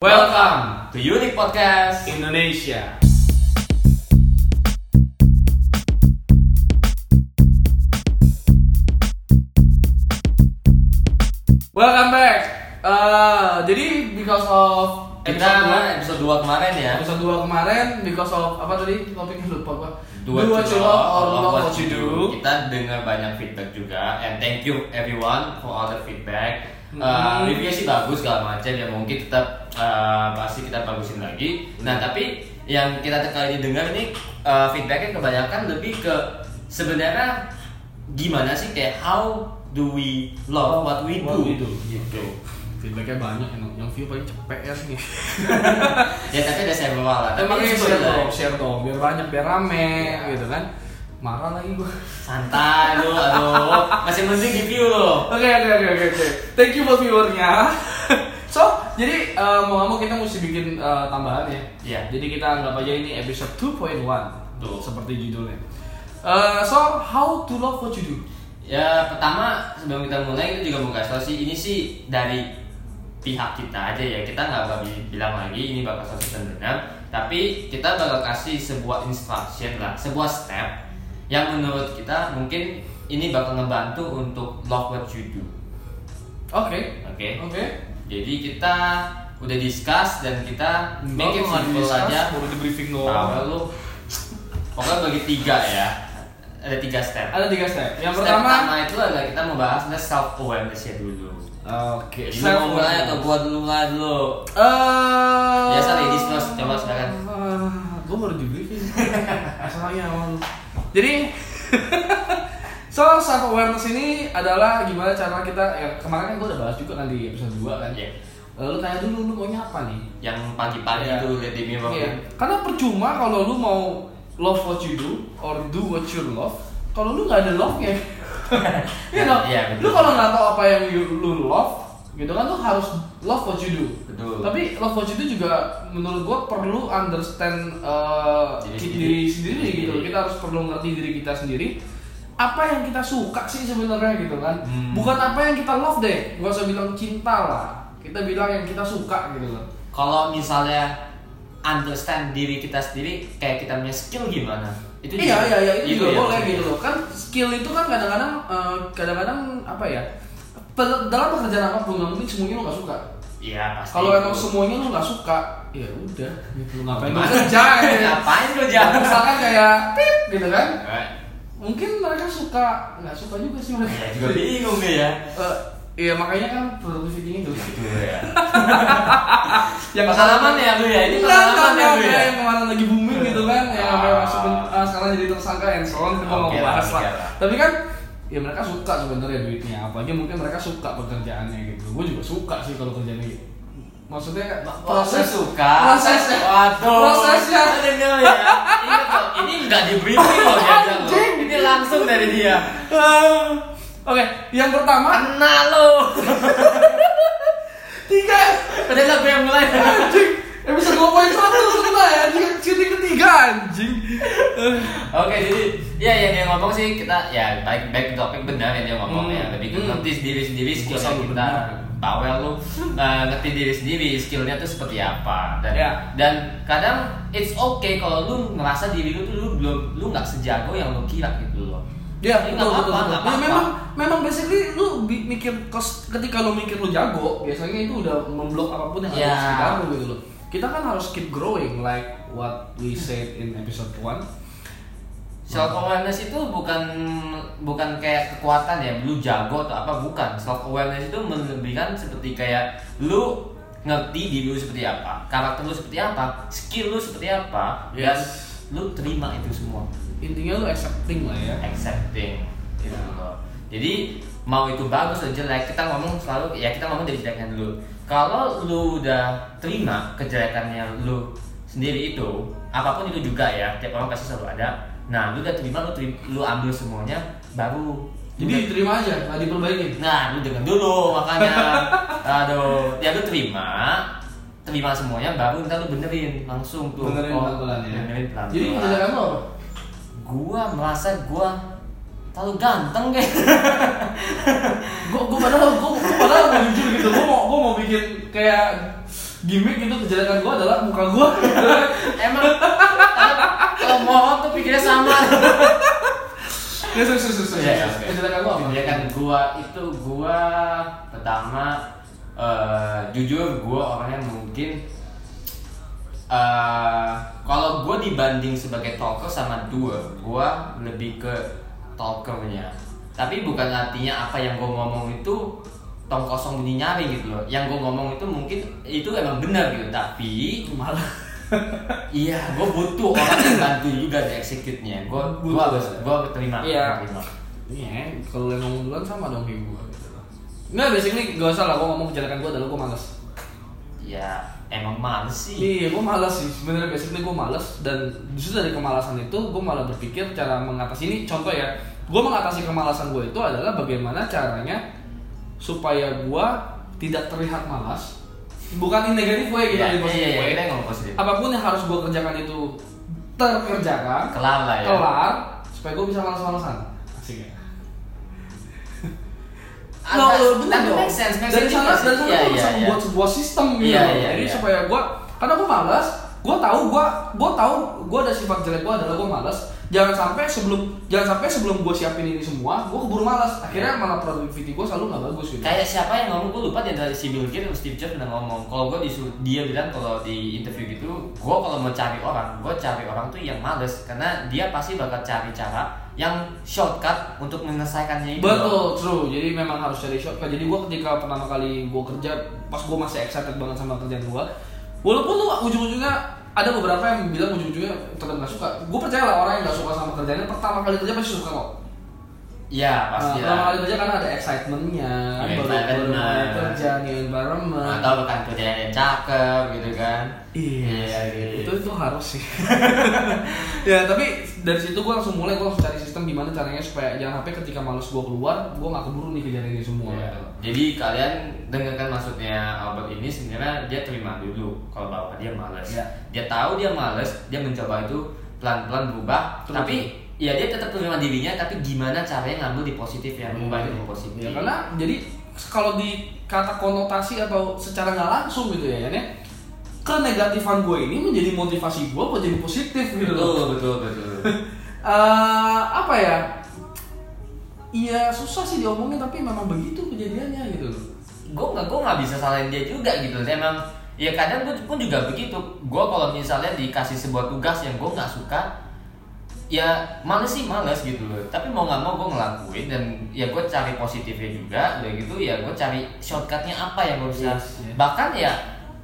Welcome to Unique Podcast. Indonesia. Welcome back. Eh, jadi because of Kita episode episode 2 kemarin ya. 2 episode 2 kemarin because of apa tadi topiknya lupa gua. You love or love what you do. Kita dengar banyak feedback juga and thank you everyone for all the feedback. Hmm. Uh, reviewnya sih bagus segala macam ya mungkin tetap uh, pasti kita bagusin lagi. Nah tapi yang kita kali ini dengar ini uh, feedbacknya kebanyakan lebih ke sebenarnya gimana sih kayak how do we love what we do, What we do. gitu. Feedbacknya banyak yang, yang view paling cepet ya nih. ya tapi ada several lah. Tapi Emangnya ini share dong, share dong, biar banyak, biar rame Iya. gitu kan. Marah lagi gua. Santai lu, aduh. Masih mending di view lo. Oke oke oke oke oke. Thank you buat viewernya. so jadi eh, mau nggak mau kita mesti bikin eh, tambahan ya. Iya. Jadi kita anggap aja ini episode 2.1 Tuh. seperti judulnya. Eh, so how to love what you do? Ya pertama sebelum kita mulai kita juga mau kasih tau sih ini sih dari pihak kita aja ya kita nggak bakal bi- bilang lagi ini bakal satu benar tapi kita bakal kasih sebuah instruction lah sebuah step yang menurut kita mungkin ini bakal ngebantu untuk love what you do Oke. oke Oke. jadi kita udah discuss dan kita make it simple aja Baru di briefing Tahu doang. lu pokoknya bagi tiga ya ada tiga step Ada tiga step. Yang Step pertama. itu adalah kita mau bahas self awareness ya dulu Oke. Jadi mau mulai atau gua dulu nggak dulu? Eh. Biasa ladies first, coba silakan. gue baru di briefing. Masalahnya awal. Jadi So self awareness ini adalah gimana cara kita ya kemarin kan gue udah bahas juga kan di episode 2 kan. Iya. Lalu tanya dulu lu maunya apa nih? Yang pagi-pagi Iya. tuh lihat di mirror Iya. Karena percuma kalau lu mau love what you do or do what you love, kalau lu nggak ada love-nya. Iya dong. Iya, betul. Lu kalau nggak tahu apa yang you, lu love, gitu kan lu harus love what you do. Betul. Tapi love what you do juga menurut gua perlu understand uh, Diri diri, sendiri. sendiri gitu. Kita harus perlu ngerti diri kita sendiri. Apa yang kita suka sih sebenarnya gitu kan? Hmm. Bukan apa yang kita love deh. Gak usah bilang cinta lah. Kita bilang yang kita suka gitu loh. Kalau misalnya understand diri kita sendiri, kayak kita punya skill gimana? Itu iya juga- iya iya itu juga ya, boleh maksudnya. gitu loh kan skill itu kan kadang-kadang eh, kadang-kadang apa ya dalam pekerjaan apa pun nggak mungkin semuanya lo nggak suka Iya pasti. kalau emang semuanya lo nggak suka ya udah gitu lo ngapain lo kerja ya Ngapain lu jangan? misalkan kayak pip gitu kan Eh, mungkin mereka suka nggak suka juga sih mereka Ya juga bingung ya. Eh, iya makanya kan productivity itu Gitu ya. yang Pengalaman ya lu ya, ini pengalaman ya lu ya. yang kemarin lagi booming gitu kan yang Ah. sampai masuk ah, sekarang jadi tersangka and so on kita mau bahas lah. tapi kan ya mereka suka sebenarnya duitnya apalagi mungkin mereka suka pekerjaannya gitu gue juga suka sih kalau kerjanya gitu maksudnya Proses proses suka. prosesnya Waduh. prosesnya ya. Ini nggak di briefing loh. Anjing. Ini langsung dari dia. Ah. oke yang pertama Kena lo. tiga Padahal gue yang mulai. anjing episode dua poin satu kita ya anjing sini ketiga anjing Oke, jadi ya yang dia ngomong sih kita ya baik baik topik benar yang dia ngomong Hmm. ya lebih Hmm. ngerti diri sendiri skillnya Selalu kita. benar. Bawel lu eh, ngerti diri sendiri skillnya tuh seperti apa dan Ya. dan kadang it's okay kalau lu ngerasa diri lu tuh lu belum lu nggak sejago yang lu kira gitu loh. Ya, Ini betul, betul, Ya, apa-apa. memang memang basically lu mikir ketika lu mikir lu jago, biasanya itu udah memblok apa pun yang ada Ya. di sekitar lu gitu loh. Kita kan harus keep growing like what we said in episode 1. Self awareness itu bukan bukan kayak kekuatan ya, lu jago atau apa bukan. Self awareness itu melebihkan seperti kayak lu ngerti diri lu seperti apa, karakter lu seperti apa, skill lu seperti apa, dan Yes. lu terima itu semua, Intinya lu accepting lah ya. accepting. Gitu loh. Jadi mau itu bagus atau jelek, kita ngomong selalu ya kita ngomong dari jeleknya dulu. Kalau lu udah terima kejelekannya lu sendiri itu, apa pun itu juga ya, tiap orang pasti selalu ada. Nah, lu udah terima, lu terima, lu ambil semuanya, baru Jadi terima aja, nggak diperbaikin. Nah, lu dengar dulu makanya. Aduh, ya lu terima, terima semuanya baru ntar lu benerin langsung tuh. Benerin Oh, pelan-pelan ya. Benerin pelan. Jadi kejadian lo apa? gua merasa gua terlalu ganteng kayak. Gue gue padahal gue gue mau jujur gitu. Gue mau gue mau bikin kayak gimmick gitu kejelekan gue adalah muka gue Emang kalau mohon tuh pikirnya sama. ya sus sus sus Iya, iya, oke. kejelekan gue apa Ya kan gua itu gua pertama eh, jujur gua orangnya mungkin eh kalau gua dibanding sebagai talker sama dua, gua lebih ke talkernya. Tapi bukan artinya apa yang gua ngomong itu tong kosong bunyi nyaring gitu loh. Yang gua ngomong itu mungkin itu emang benar gitu, tapi malah iya gua butuh orang yang bantu juga di execute-nya. Gua Butuh. gua harus gua terima, Iya. terima. iya kalau yang ngomong duluan sama dong kayak gue gitu Nggak, basically gak usah lah, gue ngomong kejelekan gue adalah gue males Ya emang males sih. Iya, gue malas sih. Sebenarnya basically gue malas dan justru dari kemalasan itu gue malah berpikir cara mengatasi ini. Contoh ya, gue mengatasi kemalasan gue itu adalah bagaimana caranya supaya gue tidak terlihat malas. Bukan in negatif way gitu, in positive iya, iya, way. positif. Apa pun yang harus gue kerjakan itu terkerjakan, Kelar lah ya. kelar, supaya gue bisa malas-malasan. Asik ya. Ada- Nah, bener tapi dong. make sense, make dari sana, dari sana Iya, gue bisa iya. membuat sebuah sistem gitu. Iya, iya, Jadi iya. supaya gue, karena gue malas, gue tahu gue, gue tahu gue ada sifat jelek gue adalah gue malas. Jangan sampai sebelum, jangan sampai sebelum gue siapin ini semua, gue keburu malas. Akhirnya malah productivity gue selalu nggak bagus gitu. Kayak siapa yang ngomong gue lupa dia dari si Bill Gates atau Steve Jobs pernah ngomong kalau gue disuruh dia bilang kalau di interview gitu gue kalau mau cari orang gue cari orang tuh yang males karena dia pasti bakal cari cara yang shortcut untuk menyelesaikannya itu Betul, true. Jadi memang harus cari shortcut. Jadi gue ketika pertama kali gue kerja, pas gue masih excited banget sama kerjaan gue, walaupun tuh ujung-ujungnya ada beberapa yang bilang ujung-ujungnya tetap nggak suka. Gue percaya lah orang yang nggak suka sama kerjanya pertama kali kerja pasti suka kok. Iya Nah, pasti pertama lah kali kerja karena ada excitementnya, New baru baru mulai kerja, new environment. atau bukan kerjaan yang cakep gitu kan Iya, gitu. itu itu harus sih. ya tapi dari situ gue langsung mulai gue langsung cari sistem gimana caranya supaya jangan sampai ketika males gue keluar, gue nggak keburu nih kerjaan ini semua. Iya. gitu. Jadi kalian dengarkan maksudnya Albert ini sebenarnya dia terima dulu kalau bahwa dia males. Iya. Dia tahu dia males, dia mencoba itu pelan-pelan berubah. Terus. Tapi ya dia tetap terima dirinya, tapi gimana caranya ngambil di positif ya, mengubah itu di positif. Ya, karena jadi kalau di kata konotasi atau secara nggak langsung gitu ya, ya kenegatifan gue ini menjadi motivasi gue buat jadi positif gitu betul betul betul. Eh, apa ya? Iya susah sih diomongin tapi memang begitu kejadiannya gitu loh. gue nggak gue nggak bisa salahin dia juga gitu. Emang ya kadang gue pun juga begitu. Gue kalau misalnya dikasih sebuah tugas yang gue nggak suka, ya males sih males gitu loh tapi mau nggak mau gue ngelakuin dan ya gue cari positifnya juga udah gitu ya gue cari shortcutnya apa yang gue bisa Yes, yes. bahkan ya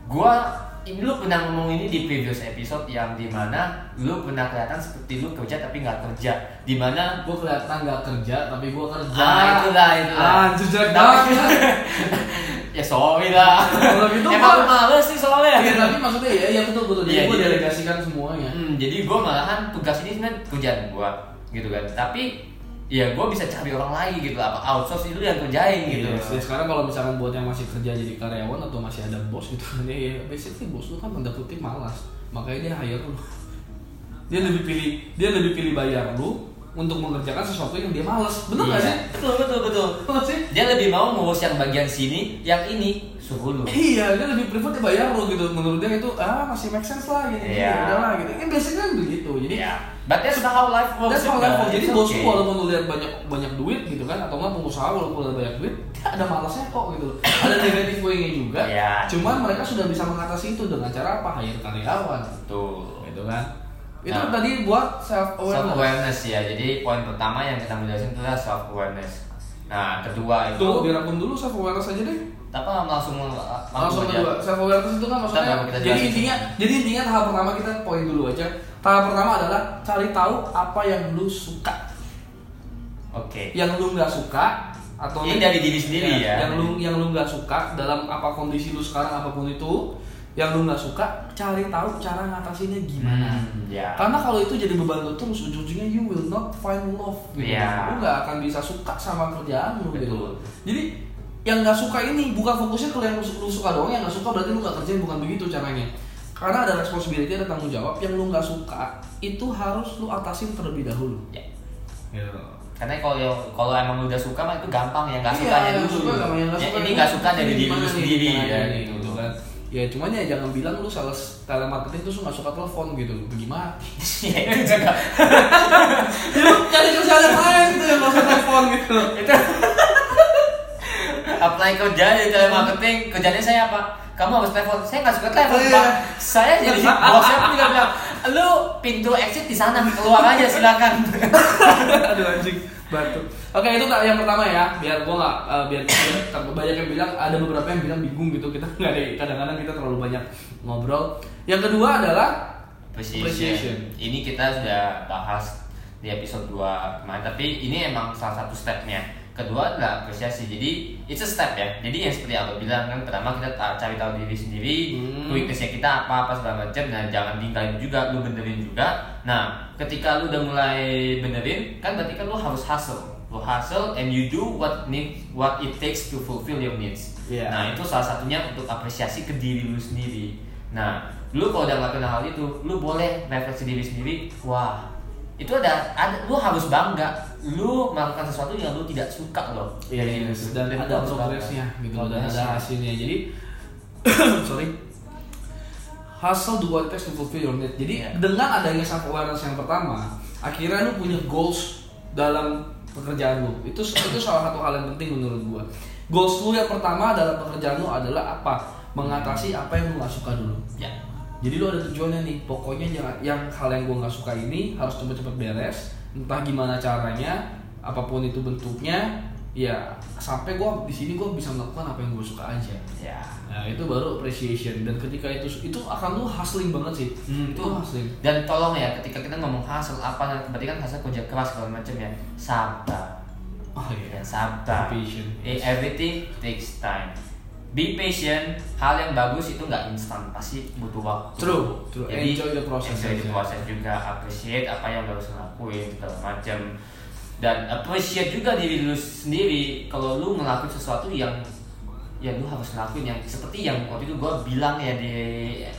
gue ini lu pernah ngomong ini di previous episode yang di mana lu pernah kelihatan seperti lu kerja tapi nggak kerja di mana Gue kelihatan nggak kerja tapi gue kerja. ah itulah itulah Ah, Tapi- banget. ya sorry lah Kalau gitu emang males sih soalnya Iya tapi maksudnya ya, ya betul betul. Jadi Iya, gue jadi- delegasikan semuanya. Hmm, jadi gue malahan tugas ini sebenarnya kerjaan gue gitu kan. Tapi ya gue bisa cari orang lain gitu apa outsource itu yang kerjain gitu. Iya, ya sekarang kalau misalkan buat yang masih kerja jadi karyawan atau masih ada bos gitu kan ya, basically bos lu kan tanda kutip malas. Makanya dia hire lu. Dia lebih pilih dia lebih pilih bayar lu untuk mengerjakan sesuatu yang dia malas. Bener nggak Iya. sih? Betul betul betul. Betul sih? Dia lebih mau ngurus yang bagian sini yang ini suruh lu iya dia lebih prefer bayar lu gitu menurut dia itu ah masih make sense lah gitu ya udahlah gitu kan biasanya kan begitu jadi ya but that's how life works That's how life works. Jadi It's bos lu okay. walaupun lu lihat banyak banyak duit gitu kan atau enggak pengusaha walaupun ada banyak duit dia ada malasnya kok gitu. Ada negatif way-nya juga. Iya. Cuman mereka sudah bisa mengatasi itu dengan cara apa? Hire karyawan. betul Gitu kan. Itu Nah. tadi buat self self awareness. awareness ya jadi poin pertama yang kita menjelaskan itu adalah self awareness nah kedua itu Tuh, dirapun dulu self awareness aja deh. Apa langsung Langsung kedua. Self awareness itu kan maksudnya kita jadi intinya jadi intinya tahap pertama kita poin dulu aja. Tahap pertama adalah cari tahu apa yang lu suka. oke yang lu nggak suka atau Ini dari diri sendiri ya. yang lu yang lu nggak suka dalam apa kondisi lu sekarang apa pun itu yang lu nggak suka cari tahu cara ngatasinnya gimana Hmm, ya karena kalau itu jadi beban lu terus ujung-ujungnya you will not find love gitu Iya. lu nggak akan bisa suka sama kerjaan lu gitu jadi yang nggak suka ini bukan fokusnya ke yang lu, suka doang yang nggak suka berarti lu nggak kerjain bukan begitu caranya karena ada responsibility ada tanggung jawab yang lu nggak suka itu harus lu atasin terlebih dahulu Ya. gitu. Karena kalau kalau emang lu udah suka mah itu gampang ya nggak Iya, sukanya yang dulu. suka nggak Ya, suka ini nggak suka dari gimana diri lu sendiri ya gitu. gitu kan. ya cuman ya jangan bilang lu sales telemarketing lu nggak suka telepon gitu lu pergi mati ya itu juga ya lu cari kerjaan yang lain gitu yang nggak telepon gitu itu apply kerja di telemarketing kerjanya saya apa? Kamu harus telepon saya nggak suka telepon Iya. pak. Saya jadi bosnya pun juga bilang lu pintu exit di sana keluar aja silakan. Aduh anjing. Batu oke itu tak yang pertama ya. Biar gua nggak eh, biar, banyak yang bilang ada beberapa yang bilang bingung gitu. Kita nggak ada kadang-kadang kita terlalu banyak ngobrol. Yang kedua adalah Appreciation. Appreciation. Ini kita sudah bahas di episode 2 kemarin, tapi ini emang salah satu stepnya. Kedua adalah apresiasi. Jadi it's a step ya. Jadi yang seperti Aldo bilang kan pertama kita ta- cari tahu diri sendiri, Hmm. weaknessnya kita apa apa segala macam. Nah jangan tinggalin juga, lu benerin juga. Nah ketika lu udah mulai benerin, kan berarti kan lu harus hustle. Lu hustle and you do what need what it takes to fulfill your needs. Iya. Nah itu salah satunya untuk apresiasi ke diri lu sendiri. Nah, lu kalau udah ngelakuin hal itu, lu boleh refleksi diri sendiri. Wah, itu ada, ada lu harus bangga. Lu melakukan sesuatu yang lu tidak suka loh. Iya, Dari iya, lu. dan ada progresnya gitu dan Progresnya. ada hasilnya. Jadi sorry. Hustle do what it takes to fulfill your need. Jadi Iya. dengan adanya self awareness yang pertama, akhirnya lu punya goals dalam pekerjaan lu. Itu itu salah satu hal yang penting menurut gua. Goals lu yang pertama dalam pekerjaan lu adalah apa? Mengatasi apa yang lu gak suka dulu. Ya. Jadi lu ada tujuannya nih. Pokoknya jangan yang hal yang gua nggak suka ini harus cepet-cepet beres. Entah gimana caranya, apa pun itu bentuknya, ya sampai gua di sini gua bisa melakukan apa yang gua suka aja. Ya. Nah itu baru appreciation dan ketika itu itu akan lu hustling banget sih. Hmm, itu itu hustling. dan tolong ya ketika kita ngomong hasil apa berarti kan hasil kerja keras segala macam ya sabar Oh ya sabar Patient. Eh, everything takes time be patient hal yang bagus itu nggak instan pasti butuh waktu True, true. jadi Enjoy the process enjoy the process juga appreciate apa yang lo harus lakuin segala macam dan appreciate juga diri lu sendiri kalau lu ngelakuin sesuatu yang ya lu harus ngelakuin yang seperti yang waktu itu gue bilang ya di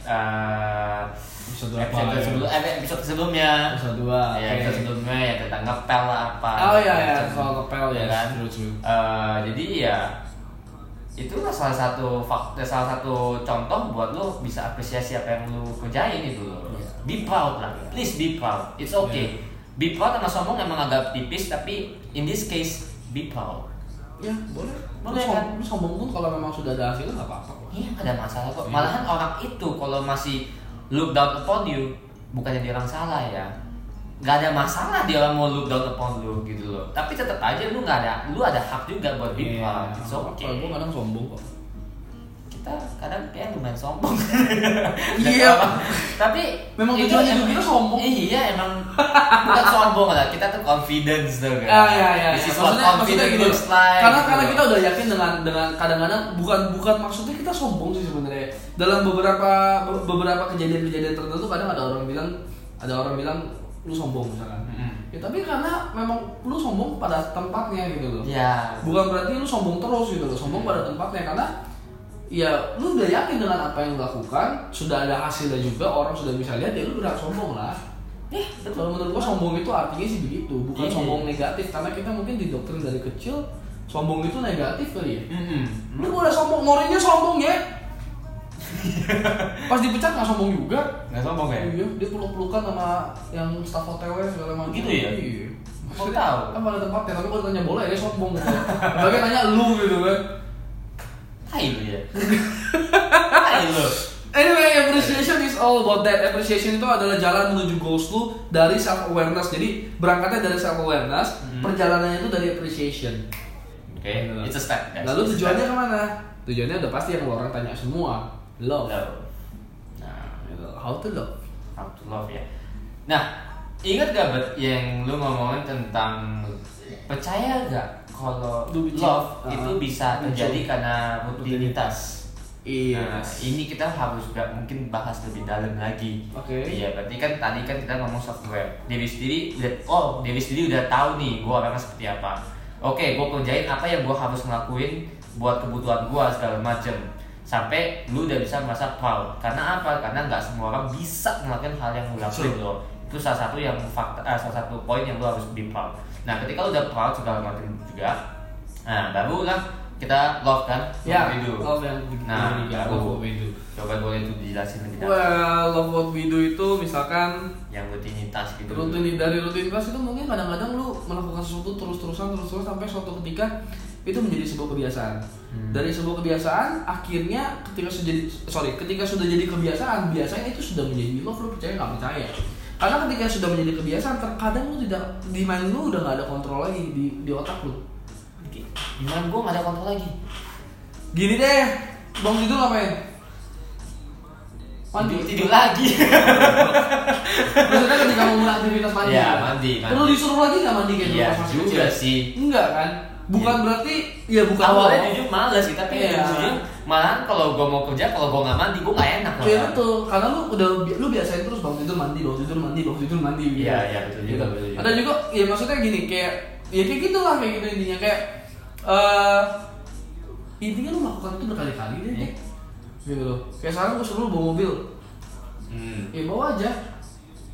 uh, Episode episode, ya? sebelum, eh, episode sebelumnya Episode dua, ya episode sebelumnya ya tentang ngepel apa Oh iya ya, macam. soal kepel ya, kan true true. Eh, jadi ya itulah salah satu faktor salah satu contoh buat lo bisa apresiasi apa yang lo kerjain itu lo Iya. be proud lah. Please be proud. It's okay. Be proud sama sombong emang agak tipis tapi in this case be proud. Ya boleh. Boleh, lu, kan? lu sombong pun kalau memang sudah ada hasilnya nggak apa-apa iya ada masalah kok. Iya. malahan orang itu kalau masih look down upon you bukannya dia orang salah ya nggak ada masalah dia orang mau look down upon lu gitu loh tapi tetap aja lu nggak ada lu ada hak juga buat be proud it's okay Gue kadang sombong kok. kita kadang kayak lumayan sombong Iya. tapi Memang itu hidup kita sombong. iya emang bukan sombong lah kita tuh confidence tuh kan Ah, iya, iya, This iya. is what confidence looks like karena gitu karena loh. kita udah yakin dengan dengan kadang-kadang bukan bukan maksudnya kita sombong sih sebenarnya dalam beberapa be- beberapa kejadian-kejadian tertentu kadang ada orang bilang ada orang bilang lu sombong misalkan. Mm-mm. ya tapi karena memang lu sombong pada tempatnya gitu loh. Ya bukan berarti lu sombong terus gitu loh sombong pada tempatnya. Karena ya lu udah yakin dengan apa yang lu lakukan sudah ada hasilnya juga orang sudah bisa lihat ya lu udah sombong lah. Eh kalau menurut gua sombong itu artinya sih begitu bukan Iya. sombong negatif. Karena kita mungkin didoktrin dari kecil sombong itu negatif kali ya. Mm-mm. lu udah sombong Mourinho sombong ya pas dipecat nggak sombong juga nggak sombong ya iya dia peluk-pelukan sama yang staff hotelnya segala macam Gitu ya? iya Kok tahu? kan pada tempatnya tapi kalau tanya bola ya dia sombong Bagaimana nanya lu gitu kan hai lu ya hai lu Anyway, appreciation is all about that. Appreciation itu adalah jalan menuju goals lu dari self awareness. Jadi berangkatnya dari self awareness, Hmm. perjalanannya itu dari appreciation. oke it's a step guys. Lalu tujuannya step. ke mana? Tujuannya udah pasti yang orang tanya semua. Love. love nah. How to love? how to love ya. Nah, ingat gak Bet yang lu ngomongin tentang percaya gak kalau love uh, itu bisa terjadi karena rutinitas. Iya. Nah, ini kita harus gak mungkin bahas lebih dalam lagi. Oke. Iya, berarti kan tadi kan kita ngomong software. Diri sendiri udah oh, diri sendiri udah tahu nih gua orangnya seperti apa. Oke, gua kerjain apa yang gua harus ngelakuin buat kebutuhan gua segala macem sampai lu udah bisa merasa proud karena apa? Karena nggak semua orang bisa ngelakuin hal yang lu lakuin loh. Itu salah satu yang fakta eh, salah satu poin yang lu harus be proud. Nah ketika lu udah proud segala macam juga nah barulah kita love kan? Ya, Hidup. love yang Nah, baru. love what we do. coba boleh tuh dijelasin lebih dalam. Well, love what we do itu misalkan yang rutinitas gitu. Rutin dari rutinitas itu mungkin kadang-kadang lu melakukan sesuatu terus-terusan terus-terus sampai suatu ketika itu menjadi sebuah kebiasaan. Hmm. Dari sebuah kebiasaan akhirnya ketika sudah jadi sorry ketika sudah jadi kebiasaan biasanya itu sudah menjadi love lu percaya nggak percaya. Karena ketika sudah menjadi kebiasaan terkadang lu tidak di mind lu udah nggak ada kontrol lagi di di otak lu. gimana gue gak ada kontrol lagi Gini deh, bang itu ngapain? Mandi. tidur, tidur lagi Maksudnya ketika mau aktivitas mandi. Iya, kan? mandi, mandi. Perlu disuruh lagi nggak mandi kayak pas masih juga kecil? sih Enggak kan? Bukan Iya. berarti ya bukan awalnya jujur males sih tapi Iya. jujur malahan kalau gue mau kerja kalau gue nggak mandi gue nggak enak loh Iya betul, karena lu udah lu biasain terus bangun tidur mandi, bangun tidur mandi, bangun tidur mandi gitu. Iya, iya, betul juga, Gitu. betul juga. Ada juga ya maksudnya gini kayak ya kayak gitulah kayak gitu intinya kayak eh intinya lu melakukan itu berkali-kali deh, Iya. Jack. Gitu loh. Kayak sekarang gue suruh lu bawa mobil, Hmm. ya bawa aja.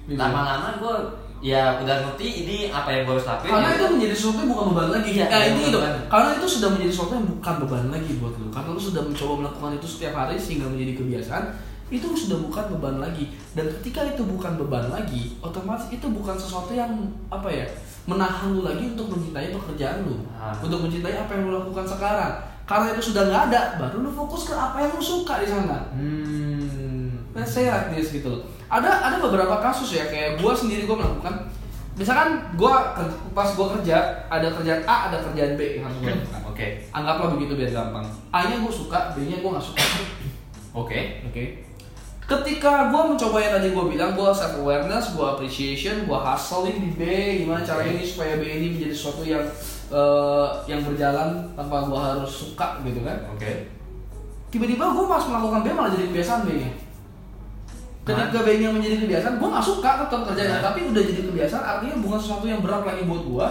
Gitu. lama-lama gue ya udah ngerti ini apa yang gue harus lakuin karena ya. itu menjadi sesuatu yang bukan beban lagi Iya, nah, itu bukan itu beban. karena itu sudah menjadi sesuatu yang bukan beban lagi buat lu karena lu sudah mencoba melakukan itu setiap hari sehingga menjadi kebiasaan itu sudah bukan beban lagi dan ketika itu bukan beban lagi otomatis itu bukan sesuatu yang apa ya menahan lu lagi untuk mencintai pekerjaan lu Ah. untuk mencintai apa yang lu lakukan sekarang karena itu sudah nggak ada baru lu fokus ke apa yang lu suka di sana hmm. Let's say like this gitu loh. Ada ada beberapa kasus ya kayak gua sendiri gua melakukan misalkan gua ker- pas gua kerja ada kerjaan A ada kerjaan B yang harus gua lakukan. oke Anggaplah begitu biar gampang. A-nya gua suka, B-nya gua nggak suka. oke Oke. Ketika gua mencoba yang tadi gua bilang gua self awareness, gua appreciation, gua hustling di B gimana caranya ini supaya B ini menjadi sesuatu yang eh, yang berjalan tanpa gua harus suka gitu kan oke tiba-tiba gue pas melakukan B malah jadi kebiasaan B nya ketika B nya menjadi kebiasaan gue nggak suka tetap kerjanya Nah. tapi udah jadi kebiasaan artinya bukan sesuatu yang berat lagi buat gue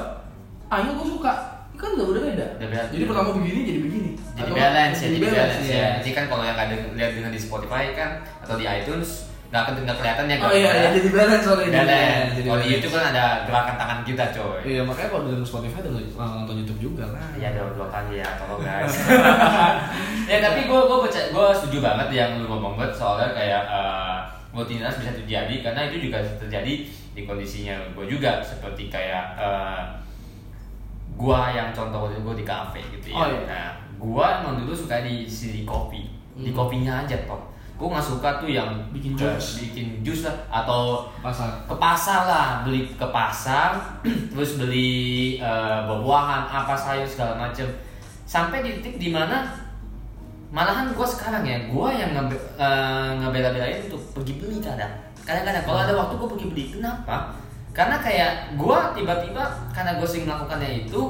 A nya gue suka kan udah udah beda beda. jadi pertama begini jadi begini jadi Atau balance ya jadi jadi balance ya. ya ini kan kalau yang ada lihat dengan di Spotify kan atau di iTunes nggak akan nggak kelihatan ya oh iya iya jadi balance sorry jadi balance jadi kalau di balance. YouTube kan ada gerakan tangan kita coy iya makanya kalau dengerin Spotify dengerin nonton YouTube juga lah Ya ada dua kali ya, tolong guys. ya tapi gue gue percaya gue setuju banget yang lu ngomong banget soalnya kayak uh, rutinitas bisa terjadi karena itu juga terjadi di kondisinya gue juga seperti kayak uh, gue yang contoh waktu itu gue di kafe gitu ya. Oh, iya. Nah gue emang dulu suka di di kopi, di Hmm. kopinya aja toh. Gue nggak suka tuh yang Bikin uh, jus. bikin jus lah atau pasar ke pasar lah beli ke pasar terus beli eh, buah-buahan apa sayur segala macem sampai di titik di mana malahan gue sekarang ya gue yang nge ngebela-belain untuk pergi beli kadang. Kadang-kadang kalau ada waktu gue pergi beli. Kenapa? Karena kayak gue tiba-tiba karena gue sering melakukannya itu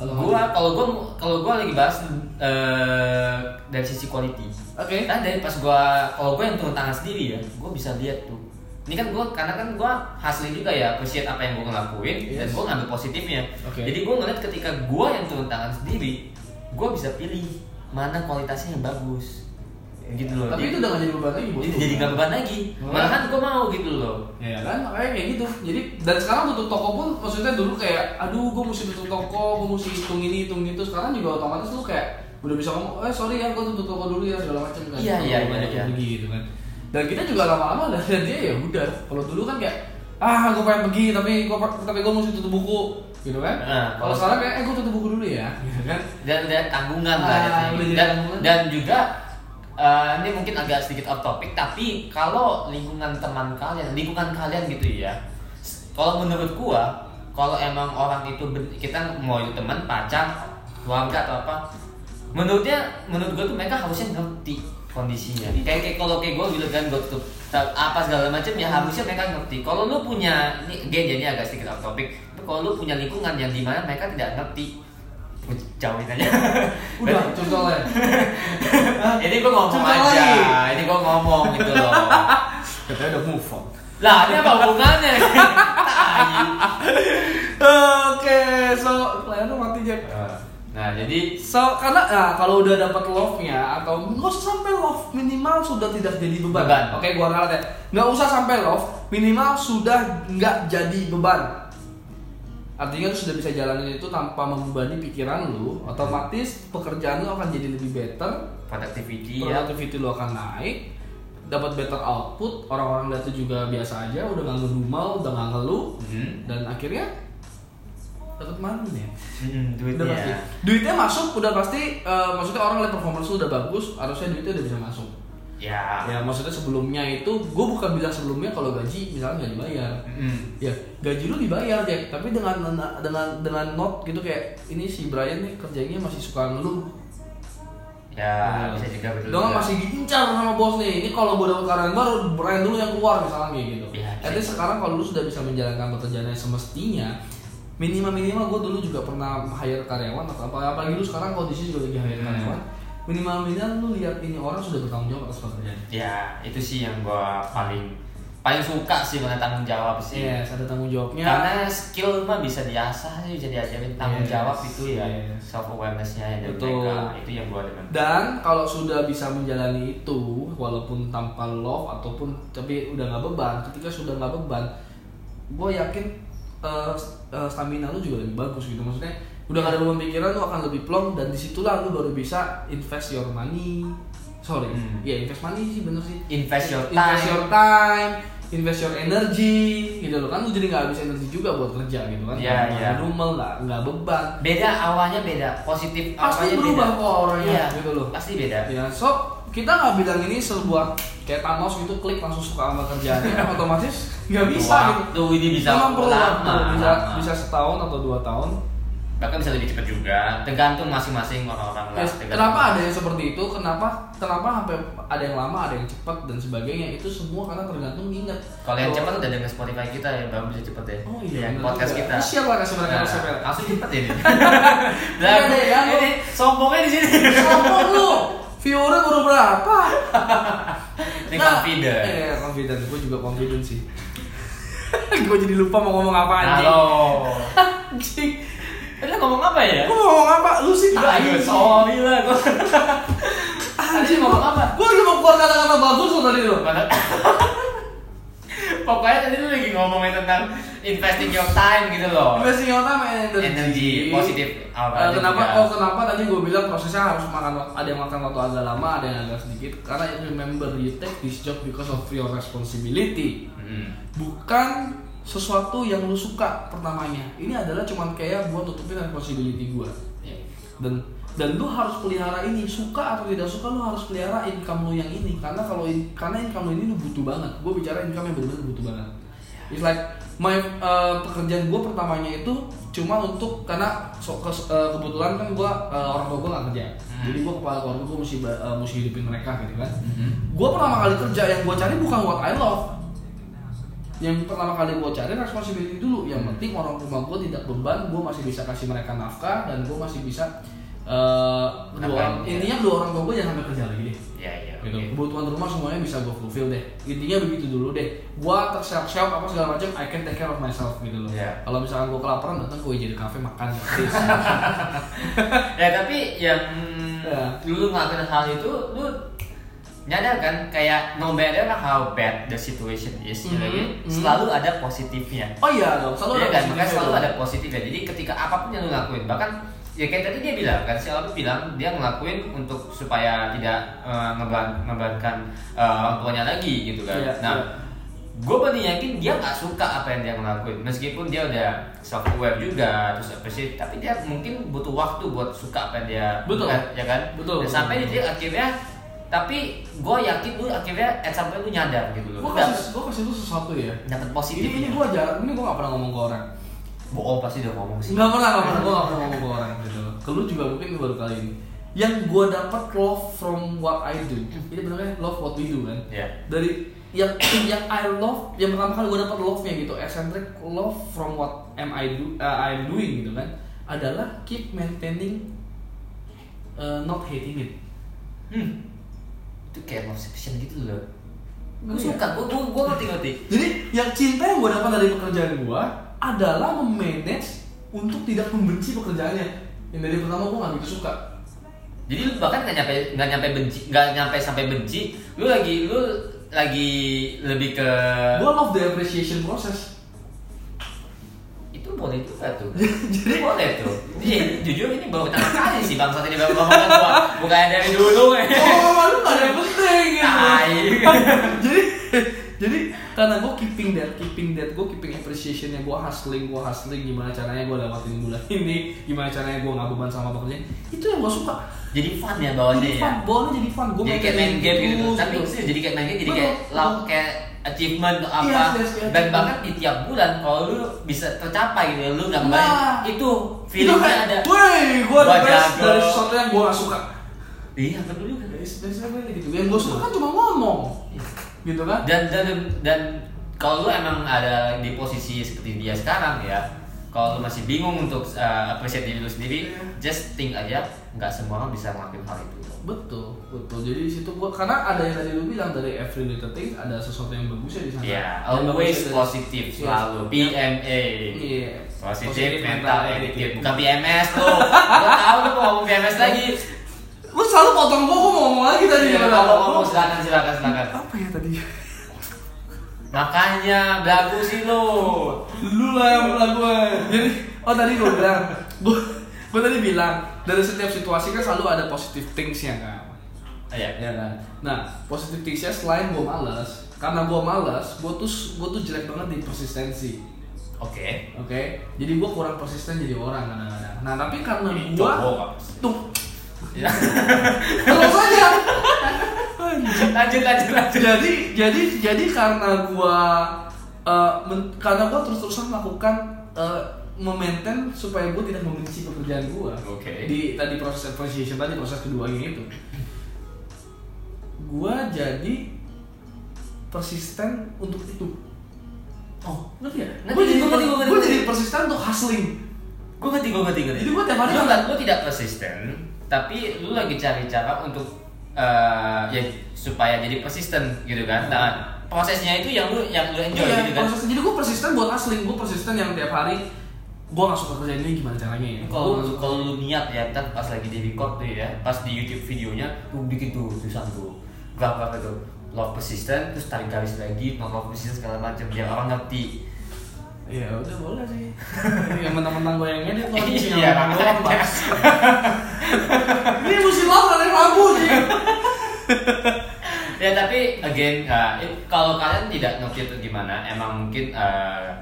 Kalau gue kalau gue kalau gue lagi bahas eh, dari sisi quality. Oke. Kan dari pas gua kalau gua yang turun tangan sendiri ya gua bisa lihat tuh. Ini kan gua karena kan gua hasilnya juga ya appreciate apa yang gua ngelakuin dan Yes. gua ngambil positifnya. Oke. jadi gua ngeliat ketika gua yang turun tangan sendiri gua bisa pilih mana kualitasnya yang bagus gitu loh tapi itu udah gak jadi beban lagi buat jadi, jadi nggak beban lagi Oh. malahan gua mau gitu loh Ya kan makanya kayak gitu. Jadi dan sekarang tutup toko pun maksudnya dulu kayak aduh gue mesti tutup toko, gue mesti hitung ini hitung itu. Sekarang juga otomatis lu kayak udah bisa ngomong, eh sorry ya gue tutup toko dulu ya segala macam kan. Iya, iya, Banyak iya, iya. gitu kan. Dan kita juga lama-lama dari dia ya udah. Kalau dulu kan kayak ah gue pengen pergi tapi gue tapi gue mesti tutup buku gitu kan. Nah, kalau sekarang kayak eh gue tutup buku dulu ya, gitu kan. dan dan tanggungan Ah, lah udah jadi dan tanggungan. dan juga eh, ini mungkin agak sedikit off topic tapi kalau lingkungan teman kalian lingkungan kalian gitu ya kalau menurut gua kalau emang orang itu kita mau itu teman pacar keluarga atau apa menurutnya menurut gua tuh mereka harusnya ngerti kondisinya kayak kayak kalau kayak gua bilang kan gua tutup apa segala macam ya harusnya mereka ngerti kalau lu punya ini again jadi agak sedikit off topic tapi kalau lu punya lingkungan yang di mana mereka tidak ngerti jauhin aja Udah, contohnya. ini gue ngomong aja lagi. ini gue ngomong gitu loh Katanya udah move on. lah ini apa hubungannya. Oke, so layar lu mati Jack. Nah jadi So, karena nah, kalau udah dapat love-nya atau nggak usah sampai love minimal sudah tidak jadi beban. Beban. Oke, gua ralat ya. Nggak usah sampai love minimal sudah nggak jadi beban. artinya lu sudah bisa jalanin itu tanpa membebani pikiran lu otomatis pekerjaan lu akan jadi lebih better productivity ya productivity lu akan naik dapat better output orang-orang lihat itu juga biasa aja udah nggak ngedumel udah nggak ngeluh Hmm. dan akhirnya dapat money ya Hmm, udah pasti. Duitnya duitnya masuk udah pasti eh, maksudnya orang lihat performance lu udah bagus harusnya duitnya udah bisa masuk. Ya. Ya maksudnya sebelumnya itu gue bukan bilang sebelumnya kalau gaji misalnya nggak dibayar. Hmm. ya gaji lu dibayar Jack tapi dengan dengan dengan not gitu kayak ini si Brian nih kerjanya masih suka ngeluh. Ya bisa juga betul Dengan masih diincar sama bos nih. Ini kalau gue dapat karyawan baru, Brian dulu yang keluar misalnya kayak gitu. Iya, At least sekarang kalau lu sudah bisa menjalankan pekerjaan yang semestinya, minimal minimal gue dulu juga pernah hire karyawan atau apa apalagi lu sekarang kondisi juga lagi hire Hmm. karyawan. Minimal minimal lu lihat ini orang sudah bertanggung jawab atas pekerjaan. ya itu sih yang gua paling paling suka sih mana tanggung jawab sih Yes, ada tanggung jawabnya. karena skill mah bisa diasah sih bisa diajarin tanggung Yes, jawab itu ya yes. self awarenessnya ya dari Betul. mereka itu yang gua dengan Dan kalau sudah bisa menjalani itu, walaupun tanpa love ataupun tapi udah nggak beban, ketika sudah nggak beban, gue yakin eh, eh, stamina lu juga lebih bagus gitu. Maksudnya udah gak ada beban pikiran, lu akan lebih plong dan di situlah lu baru bisa invest your money. Sorry, Hmm. ya invest money sih bener sih. invest your Invest time your time, invest your energy, gitu loh kan lu jadi nggak habis energi juga buat kerja gitu kan. Iya, Nggak iya. ngedumel, nggak nggak beban. beda awalnya beda positif Pasti awalnya berubah beda. kok orangnya, iya, gitu loh. pasti beda Ya, so kita nggak bilang ini sebuah kayak Thanos gitu klik langsung suka sama kerjaannya otomatis nggak bisa gitu. Ini bisa Memang perlu waktu, bisa bisa setahun atau dua tahun. bahkan bisa lebih cepat juga tergantung masing-masing orang-orang lah tergantung. kenapa ada yang seperti itu? Kenapa kenapa sampai ada yang lama, ada yang cepat dan sebagainya? Itu semua karena tergantung ingat. kalau yang cepat udah dengan Spotify kita ya baru bisa cepet ya Oh iya, yang bener podcast juga. kita Ini Share lah kasih mereka Nah, langsung cepet ya ini Udah deh, ya, lu. ini sombongnya di sini Sombong lu. Viewernya baru berapa? ini Nah, confident Eh, confident. Gue juga confident sih. gue jadi lupa mau ngomong apa anjing. halo Anjing. Tadi ngomong apa ya? Gue mau ngomong apa? Lu sih tai. Sorry lah. Anjing Tadi ngomong apa? Gue lagi mau keluar kata-kata bagus lo tadi lo. Pokoknya tadi lu lagi ngomongin tentang investing your time gitu loh. Investing your time and energy. Energi positif. Eh, Apa kenapa? juga. Oh kenapa tadi gue bilang prosesnya harus makan. Ada yang makan waktu agak lama, ada yang agak sedikit. Karena remember you take this job because of your responsibility. Hmm. Bukan sesuatu yang lu suka pertamanya. Ini adalah cuman kayak buat tutupin responsibility gue. Ya. dan dan lu harus pelihara ini suka atau tidak suka lu harus pelihara income lu yang ini karena kalau in- karena income lu ini lu butuh banget gue bicara income yang benar-benar butuh banget it's like my uh, pekerjaan gue pertamanya itu cuma untuk karena so, kes- uh, kebetulan kan gue uh, orang tua gue nggak kerja Hmm. jadi gue kepala keluarga gue mesti uh, mesti hidupin mereka gitu kan Mhm. gue pertama kali kerja yang gue cari bukan what I love yang pertama kali gue cari responsibility dulu yang penting orang rumah gue tidak beban gue masih bisa kasih mereka nafkah dan gue masih bisa eh dua Nafkahin, orang ya. intinya dua orang tua gue jangan sampai kerja lagi deh Ya ya. Gitu oke. kebutuhan rumah semuanya bisa gue fulfill deh intinya begitu dulu deh gue tersiap siap apa segala macam I can take care of myself gitu loh Ya. kalau misalkan gue kelaparan datang gue jadi kafe makan Ya tapi yang Ya. dulu ngelakuin hal itu lu nyadar kan kayak no matter how bad the situation is Mhm, gitu, mhm. selalu ada positifnya. oh iya dong selalu Iya ada kan, positifnya makanya selalu dong. ada positifnya. Jadi ketika apa pun yang lu lakuin, bahkan ya kayak tadi dia bilang kan, si Aldo bilang dia ngelakuin untuk supaya tidak uh, ngeban- ngebebankan uh, orang tuanya lagi gitu kan. Iya, nah, iya. gue bener yakin dia nggak suka apa yang dia ngelakuin, meskipun dia udah self aware juga, terus apa sih, tapi dia mungkin butuh waktu buat suka apa yang dia Betul. ya kan. Betul, Dan sampai betul. dia akhirnya tapi gue yakin lu akhirnya at some point lu nyadar gitu loh. gue kasih gue kasih lu sesuatu ya dapet ini positif. ini gue jarang ini gue gak pernah ngomong ke orang bohong pasti udah ngomong sih. Nggak pernah, nggak pernah, gue nggak pernah ngomong ke orang gitu Ke lu juga mungkin baru kali ini Yang gue dapat love from what I do Ini benernya love what we do kan Iya. Dari yang yang I love, yang pertama kali gue dapat love-nya gitu Eccentric love from what am I do, uh, I'm doing gitu kan Adalah keep maintaining uh, not hating it Hmm. Itu kayak obsession gitu loh. Gue Iya. suka, gue gue gue ngerti ngerti. Jadi yang cinta yang gue dapat dari pekerjaan gue adalah memanage untuk tidak membenci pekerjaannya Yang dari pertama gue gak begitu suka Jadi lu bahkan nggak nyampe nggak nyampe benci, nggak nyampe sampai benci. Lu lagi lu lagi lebih ke Gue love the appreciation process itu boleh juga tuh. Jadi boleh tuh. Iya, jujur ini baru pertama kali sih bangsa ini baru ngomong gua. Bukan dari dulu ya. oh lu gak ada yang penting gitu jadi jadi karena gue keeping that keeping that gue keeping appreciationnya gue hustling gue hustling gimana caranya gue lewatin bulan ini gimana caranya gue nggak beban sama pekerjaan itu yang gue suka Jadi fun ya bawahnya jadi ya. fun bawahnya jadi fun gue Jadi kayak main game gitu. Tapi sih jadi kayak main game jadi kayak Betul. lau kayak achievement atau apa Yes, yes, yes, dan achievement. bahkan di tiap bulan kalau lu bisa tercapai gitu lu nggak Nah. itu feelingnya ada woi gue jago. dari sesuatu yang gue gak suka iya betul juga Best- best banget gitu yang gue suka kan cuma ngomong gitu kan? Dan dan dan kalau lu emang ada di posisi seperti dia sekarang ya kalau lu masih bingung untuk uh, appreciate diri lu sendiri Iya. just think aja nggak semua orang bisa ngelakuin hal itu. Betul betul. Jadi di situ gua karena ada yang tadi lu bilang dari every little thing ada sesuatu yang bagus ya di sana. Ya Yang always dari- positif Yes. selalu. PMA Iya. positif mental attitude. bukan PMS tuh gua tahu lu mau ngomong PMS lagi Lu selalu potong gua, gua mau ngomong lagi tadi. Iya, ngomong ngomong silakan silakan silakan Apa ya tadi? makanya belagu sih lu Lu lah yang bilang gue. Jadi, oh tadi gua bilang, gua, gua tadi bilang dari setiap situasi kan selalu ada positive thingsnya kan. Iya. Ya kan. Nah, positive thingsnya selain gua malas, karena gua malas, gua tuh gua tuh jelek banget di persistensi. oke Oke, jadi gua kurang persisten jadi orang kadang-kadang. Nah, tapi karena Pak. tuh Ya. terus aja. lanjut lanjut lanjut. Jadi jadi jadi karena gua eh, men- karena gua terus-terusan melakukan eh, memaintain supaya gua tidak membenci pekerjaan gua. Oke. di tadi proses appreciation tadi proses keduanya itu. Gua jadi persisten untuk itu. Oh ngerti ya? Ngerti, gua jadi gua jadi persisten untuk hustling. Gue ngerti gue ngerti ngerti. Jadi gua tiap hari lu tidak persisten tapi lu lagi cari cara untuk eh, ya supaya jadi persisten gitu kan? Nah prosesnya itu yang lu yang lu enjoy Iya, gitu kan? proses- jadi gua persisten buat hustling. Gua persisten yang tiap hari gua nggak suka kerjaan ini gimana caranya ya? Kalau kalau lu niat ya ntar pas lagi di record tuh ya pas di YouTube videonya lu bikin tuh tulisan tuh. Graf itu love persistent terus tarik garis lagi not love persistent segala macam biar orang ngerti Iya udah boleh sih. yang mentang-mentang gue yang edit lo Iya, doang makanya. Ini mesti lo ada yang ragu sih. ya tapi again uh, kalau kalian tidak ngerti itu gimana emang mungkin uh,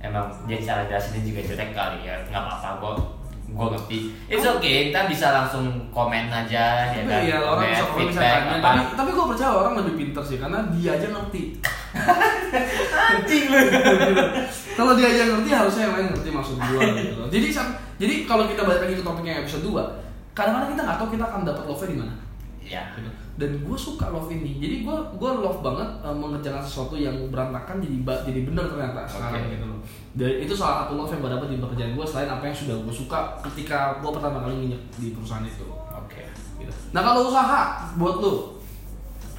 emang dia cara jelasinnya juga jelek kali ya nggak apa-apa gua gua ngerti it's okay kita bisa langsung komen aja ya Tapi kan ya orang bisa komen bisa tanya. Tapi tapi gue percaya orang lebih pintar sih karena dia aja ngerti. anjing lu Kalau dia aja ngerti harusnya yang lain ngerti maksud gue gitu. Jadi jadi kalau kita balik lagi ke topiknya episode 2 kadang-kadang kita nggak tahu kita akan dapat love di mana. ya dan gue suka love ini jadi gue gue love banget uh, mengerjakan sesuatu yang berantakan jadi jadi benar ternyata sekarang gitu loh dan itu salah satu love yang gue dapat di pekerjaan gue selain apa yang sudah gue suka ketika gue pertama kali nginjek di perusahaan itu. Oke. Gitu. nah kalau usaha buat lu?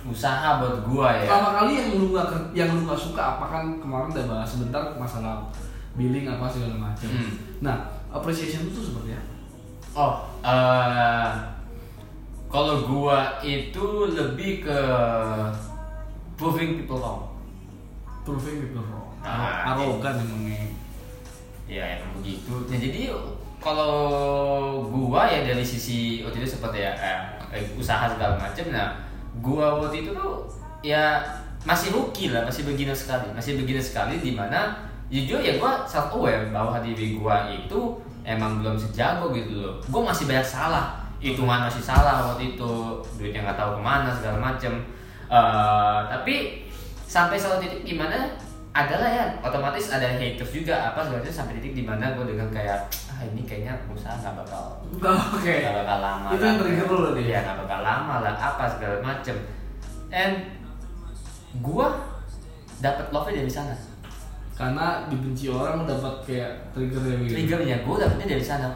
Usaha buat gua ya. Pertama kali yang lu ker- yang lu nggak suka apa kan kemarin udah bahas sebentar masalah billing apa segala macam. Hmm. nah appreciation itu seperti apa? Oh uh, kalau gua itu lebih ke proving people wrong. Proving people wrong Ah, arogan emangnya Ya emang begitu. Nah, jadi kalau gua ya dari sisi waktu itu seperti ya eh, eh, usaha segala macam. Nah, gua waktu itu tuh ya masih rookie lah, masih beginner sekali, masih beginner sekali di mana jujur ya gua self aware bahwa diri gua itu emang belum sejago gitu loh. Gua masih banyak salah, hitungan masih salah waktu itu, duitnya nggak tahu ke mana segala macam. Eh, tapi sampai satu titik gimana adalah ya otomatis ada haters juga apa macam sampai titik di mana gue dengan kayak ah ini kayaknya usaha nggak bakal nggak bakal lama Itu yang trigger lu nih? ya nggak bakal lama lah apa segala macem and gue dapat love dari sana. Karena dibenci orang dapat kayak trigger gitu. triggernya gue dapetnya dari sana.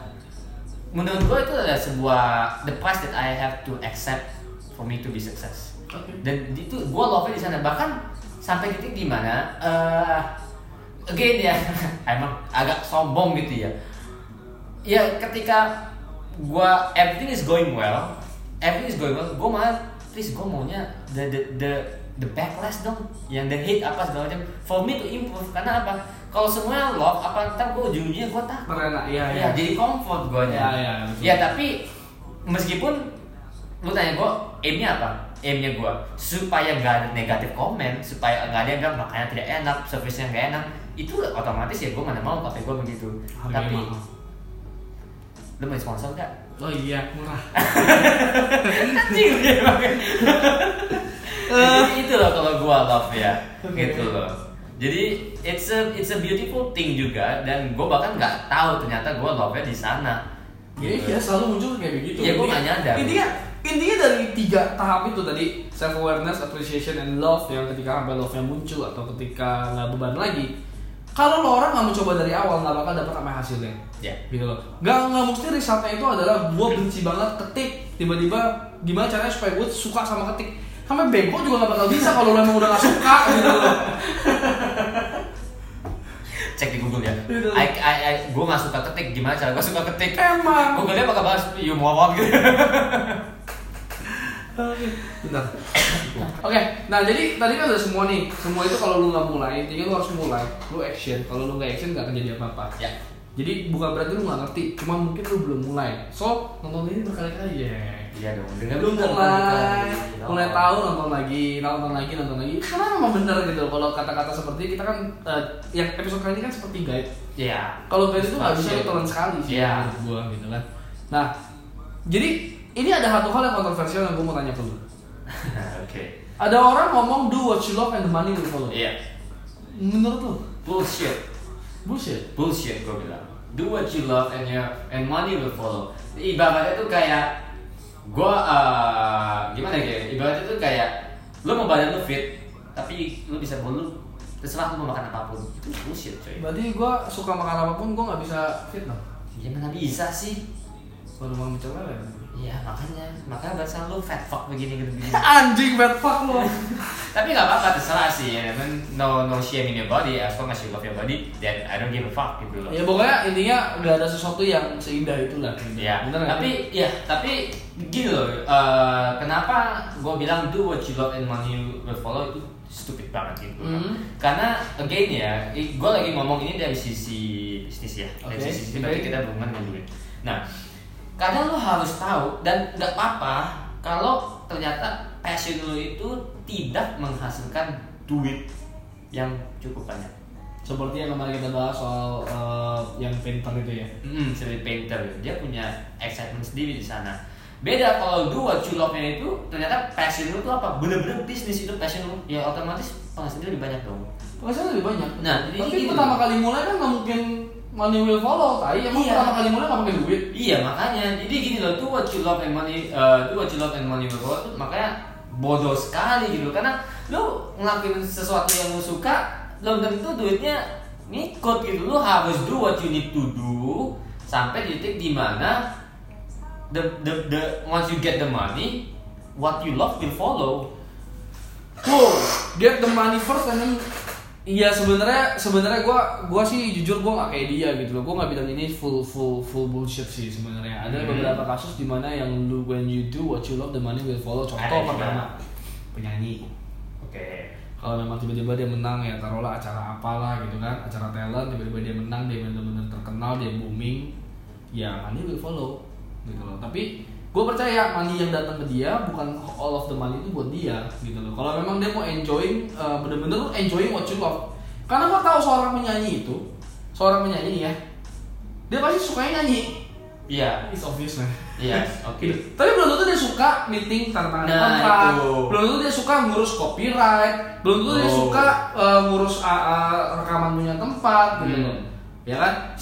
Menurut gue itu adalah sebuah the price that I have to accept for me to be success. Oke. dan itu gue love di sana. Bahkan sampai titik di mana eh again ya emang agak sombong gitu ya. Ya ketika gue everything is going well everything is going well gue malah please gue maunya the the the the backlash dong yang the hate apa segala macam for me to improve karena apa? Kalau semuanya love apa ntar gue ujung-ujungnya gue takut. Merena, iya, ya iya. jadi comfort gue Iya, iya, betul. ya tapi meskipun lu tanya gue aimnya apa aimnya gue supaya nggak ada negatif komen supaya nggak ada yang bilang makanya tidak enak service-nya nggak enak itu otomatis ya gue mana mau kafe gue begitu Harganya tapi mahal. lu mau sponsor nggak Oh iya, murah. anjing dia pakai. Jadi itu loh kalau gua love ya gitu loh jadi it's a it's a beautiful thing juga dan gua bahkan nggak tahu ternyata gua love nya di sana Iya, Gitu. iya selalu muncul kayak begitu. Iya, Intinya- nggak nyadar. Intinya intinya dari tiga tahap itu tadi self awareness, appreciation, and love yang ketika sampai love nya muncul atau ketika nggak beban lagi. Kalau lo orang nggak mencoba dari awal nggak bakal dapat apa hasilnya. ya Gitu loh. Nggak nggak mesti resultnya itu adalah gue benci banget ketik tiba-tiba gimana caranya supaya gue suka sama ketik. Sampai bego juga nggak bakal bisa kalau lo emang udah nggak suka gitu loh. cek di Google ya Gitu. I, I, I, gua nggak suka ketik gimana cara gua suka ketik Emang. Google nya bakal bahas you mau apa gitu Bentar. Oke, nah jadi tadi kan udah semua nih. Semua itu kalau lu nggak mulai, intinya lu harus mulai. Lu action. Kalau lu nggak action nggak akan jadi apa-apa. ya Jadi bukan berarti lu nggak ngerti, cuma mungkin lu belum mulai. So nonton ini berkali-kali ya. iya dong dengan Lu mulai, mulai tahu nonton lagi, nonton lagi, nonton lagi. Karena memang bener gitu. Kalau kata-kata seperti kita kan, eh, yang episode kali ini kan seperti guide. Iya Kalau guide itu nggak bisa lu sekali sih Iya. gua gitu kan. Nah, jadi ini ada satu hal yang kontroversial yang gua mau tanya ke lu. oke Ada orang ngomong do what you love and the money will follow. iya Menurut lu? bullshit Bullshit. bullshit gue bilang do what you love and your and money will follow ibaratnya tuh kayak gue uh, gimana ya ibaratnya tuh kayak lo mau badan lo fit tapi lo bisa bolu terserah lo mau makan apa pun itu bullshit coy Berarti gua suka makan apa pun gua nggak bisa fit dong. ya mana bisa sih Baru mau bicara ya. Iya makanya makanya bahasa lo fat fuck begini gitu begini Anjing bad fuck lo. tapi nggak apa-apa terserah sih ya no no shame in your body as long as you love your body then I don't give a fuck gitu loh ya pokoknya intinya nggak ada sesuatu yang seindah itulah. gitu. Ya, Bener tapi ya, tapi gini loh. eh, kenapa gue bilang do what you love and money will follow itu stupid banget gitu. Hmm. Karena again ya, gue lagi ngomong ini dari sisi bisnis ya. Dari Oke, sisi bisnis berarti kita berhubungan dengan duit. Nah, kadang lo harus tahu dan nggak apa-apa kalau ternyata passion lo itu tidak menghasilkan duit yang cukup banyak. Seperti yang kemarin kita bahas soal eh, yang painter itu ya. Hmm, sebagai painter dia punya excitement sendiri di sana. Beda kalau do what you love-nya itu ternyata passion lu tuh apa? Bener-bener bisnis itu passion lu, ya otomatis penghasilannya lebih banyak dong. Penghasilan lebih banyak. Nah, jadi tapi gitu. pertama kali mulai kan nggak mungkin money will follow. Tai emang Iya. pertama kali mulai nggak pakai duit. Iya makanya, jadi gini loh, do what you love and money, uh, do what you love and money will follow tuh makanya bodoh sekali gitu karena lu ngelakuin sesuatu yang lu suka, belum tentu duitnya ngikut gitu. Lu harus do what you need to do sampai di titik di mana the, the, the once you get the money, what you love will follow. Wow, get the money first and then Iya sebenarnya sebenarnya gua gua sih jujur gua nggak kayak dia gitu loh. Gua nggak bilang ini full full full bullshit sih sebenarnya. Ada Hmm. beberapa kasus di mana yang lu when you do what you love the money will follow. Contoh Ada pertama penyanyi. Oke. Kalau memang tiba-tiba dia menang ya taruhlah acara apalah gitu kan, acara talent tiba-tiba dia menang dia benar-benar terkenal dia booming, ya money will follow gitu loh. Tapi gue percaya money yang datang ke dia bukan all of the money itu buat dia gitu loh. Kalau memang dia mau enjoying uh, bener-bener lu enjoying what you love. Karena gue tahu seorang penyanyi itu, seorang penyanyi ya, dia pasti sukanya nyanyi. Iya. It's obvious man. Iya. Oke. Gitu. Tapi belum tentu dia suka meeting tanda tangan Nah, kontrak, belum tentu dia suka ngurus copyright, belum tentu dia Oh. suka uh, ngurus uh, uh, rekaman punya tempat gitu Hmm. Ya kan?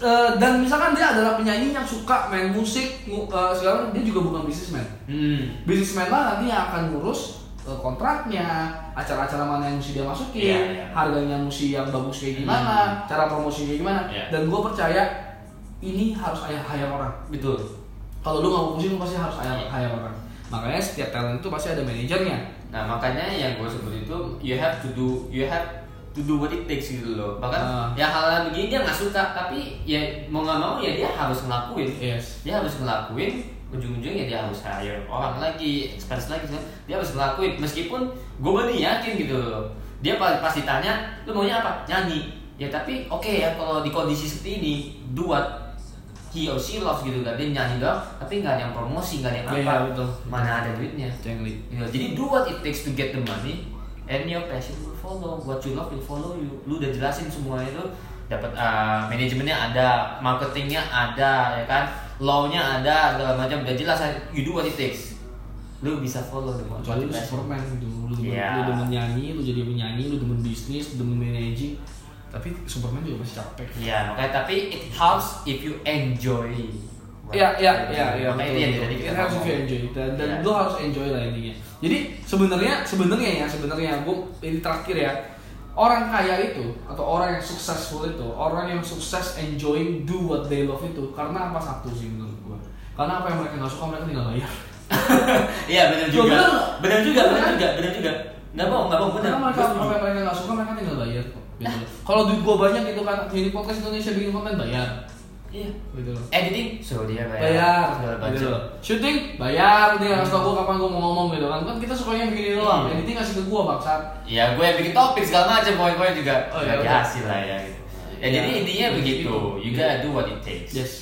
Uh, dan misalkan dia adalah penyanyi yang suka main musik, uh, segala dia juga bukan bisnismen. Hmm. Bisnismen lah nanti yang akan ngurus uh, kontraknya, acara-acara mana yang mesti dia masukin, Iya, iya. harganya mesti yang bagus kayak gimana, cara promosi kayak gimana. Iya. Dan gue percaya ini harus ayah hire orang Betul. kalau lu nggak mau pusing lu pasti harus hire, Iya. hire orang makanya setiap talent itu pasti ada manajernya Nah makanya yang gue sebut itu you have to do you have to do what it takes gitu loh. Bahkan Ah. ya hal-hal begini dia nggak suka tapi ya mau nggak mau ya dia harus ngelakuin. yes Dia harus ngelakuin ujung-ujungnya dia harus hire orang lagi expense lagi dia harus ngelakuin meskipun gue bener yakin gitu loh dia pas, pas ditanya lu maunya apa nyanyi ya tapi oke ya kalau di kondisi seperti ini what he or she loves gitu kan dia nyanyi doang tapi nggak ada yang promosi nggak ada yang Iya, apa betul. mana ada duitnya Cengli. Ya, jadi do what it takes to get the money and your passion will follow. What you love will follow you. Lu udah jelasin semua itu dapat uh, manajemennya ada, marketingnya ada, ya kan, law-nya ada, segala macam udah jelas. You do what it takes. Lu bisa follow the what Kecuali lu. Superman gitu, lu demen, Iya. lu demen nyanyi, lu jadi penyanyi, lu demen bisnis, lu demen managing. Tapi Superman juga masih capek. Iya, makanya tapi it helps if you enjoy. Iya, iya, iya, iya. Makanya itu yang kita ngomong. enjoy dan, dan Iya. lu harus enjoy lah intinya. Jadi sebenarnya sebenarnya ya sebenarnya gue ini terakhir ya orang kaya itu atau orang yang successful itu orang yang sukses enjoying do what they love itu karena apa satu sih menurut gue karena apa yang mereka nggak suka mereka tinggal bayar Iya benar juga. Benar juga, benar juga, benar juga. Nggak bohong, nggak bohong benar. karena mereka Gua apa yang mereka nggak suka mereka tinggal bayar kok gitu kalau duit gue banyak gitu kan jadi podcast Indonesia bikin konten bayar Iya. gitu loh Editing, so dia bayar. bayar Segala gitu loh. bayar dia ngasih tau gue kapan gue mau ngomong gitu kan kan kita sukanya begini doang Iya. editing ngasih ke gue bangsat Ya gue yang bikin topik segala macam poin-poin juga Oh, iya, oke. hasil lah ya. Gitu. Ya, Ya, jadi intinya ya, begitu. gitu. You gotta do what it takes. yes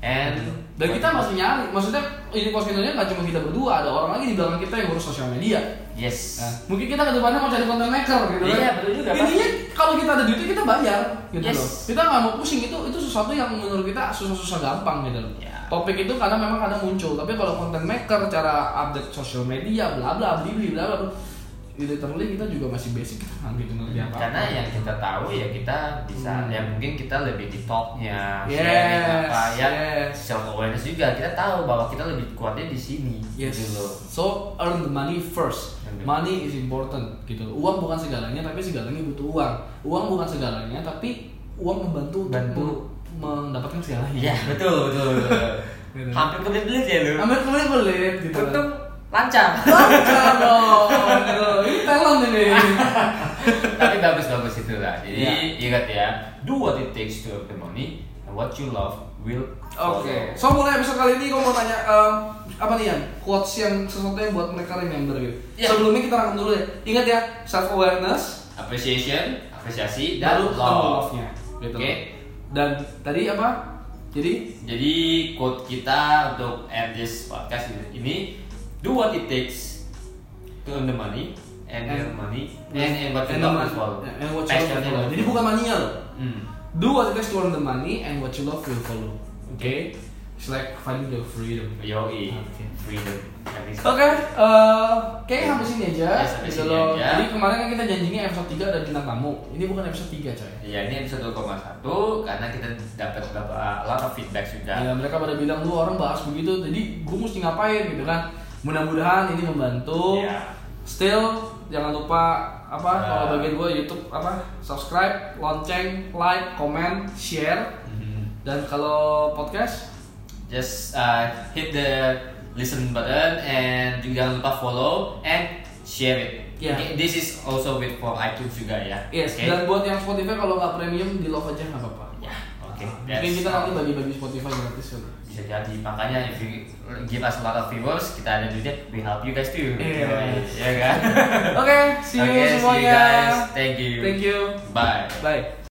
And dan kita masih nyari maksudnya ini podcast Indonesia nggak cuma kita berdua ada orang lagi di belakang kita yang ngurus sosial media yes. Nah, mungkin kita ke depannya mau cari content maker gitu kan. Iya, betul juga, Intinya kalau kita ada duitnya kita bayar gitu Yes. loh. Kita nggak mau pusing itu itu sesuatu yang menurut kita susah-susah gampang gitu loh. Ya. Topik itu kadang memang kadang muncul, tapi kalau content maker cara update sosial media bla bla bla bla bla literally kita juga masih basic nggak gitu ngerti apa Karena yang kita tahu ya kita bisa Hmm. ya mungkin kita lebih di topnya, Yes, sharing apa ya yes. self awareness juga kita tahu bahwa kita lebih kuatnya di sini Yes. gitu loh. So earn the money first. Money is important gitu. loh. Uang bukan segalanya, tapi segalanya butuh uang. Uang bukan segalanya, tapi uang membantu untuk Bantu. mem- mendapatkan segalanya. Iya betul betul. betul. Hampir kebelet ya lu. Kemudian pelit gitu. Untung lancar. Lancar dong. Ini talent ini. Tapi bagus-bagus itu lah. Jadi Iya. ingat ya, do what it takes to earn the money and what you love will Oke. follow. So mulai episode kali ini gue mau tanya em, apa nih ya quotes yang sesuatu yang buat mereka remember gitu. Iya. Sebelumnya kita rangkum dulu ya. Ingat ya self awareness Appreciation, apresiasi dan baru ketemu love. love-nya. Gitu. Oke. Dan tadi apa? Jadi Jadi quote kita untuk end this podcast ini do what it takes to earn the money and earn money and, and what you and love follow. mon- and what you love will follow. Jadi bukan mania loh. Hmm. Do what it takes to earn the money and what you love will follow. Oke. It's like finding the freedom. Yoi, Oke. freedom. Oke, eh kayaknya sampai sini aja. Ya, sampai gitu sini aja. Jadi kemarin kan kita janjinya episode 3 ada bintang tamu. Ini bukan episode 3, coy. Ya ini episode 2,1 karena kita dapat beberapa lot of feedback sudah. Ya, mereka pada bilang lu orang bahas begitu, jadi gue mesti ngapain gitu kan. Mudah-mudahan ini membantu. Ya. Still jangan lupa apa Uh, kalau bagian gue YouTube apa subscribe, lonceng, like, comment, share Mhm. dan kalau podcast Just uh, hit the listen button and juga jangan lupa follow and share it. Ya. Okay, This is also with for iTunes juga ya. yes Okay? dan buat yang Spotify kalau nggak premium di love aja nggak apa-apa. Ya, oke. Mungkin That's kita nanti bagi-bagi Spotify gratis kali. Bisa jadi makanya if you give us a lot of viewers kita ada duitnya we help you guys too Iya. ya kan Oke, see you Oke, see you semuanya. guys thank you Thank you. bye Bye.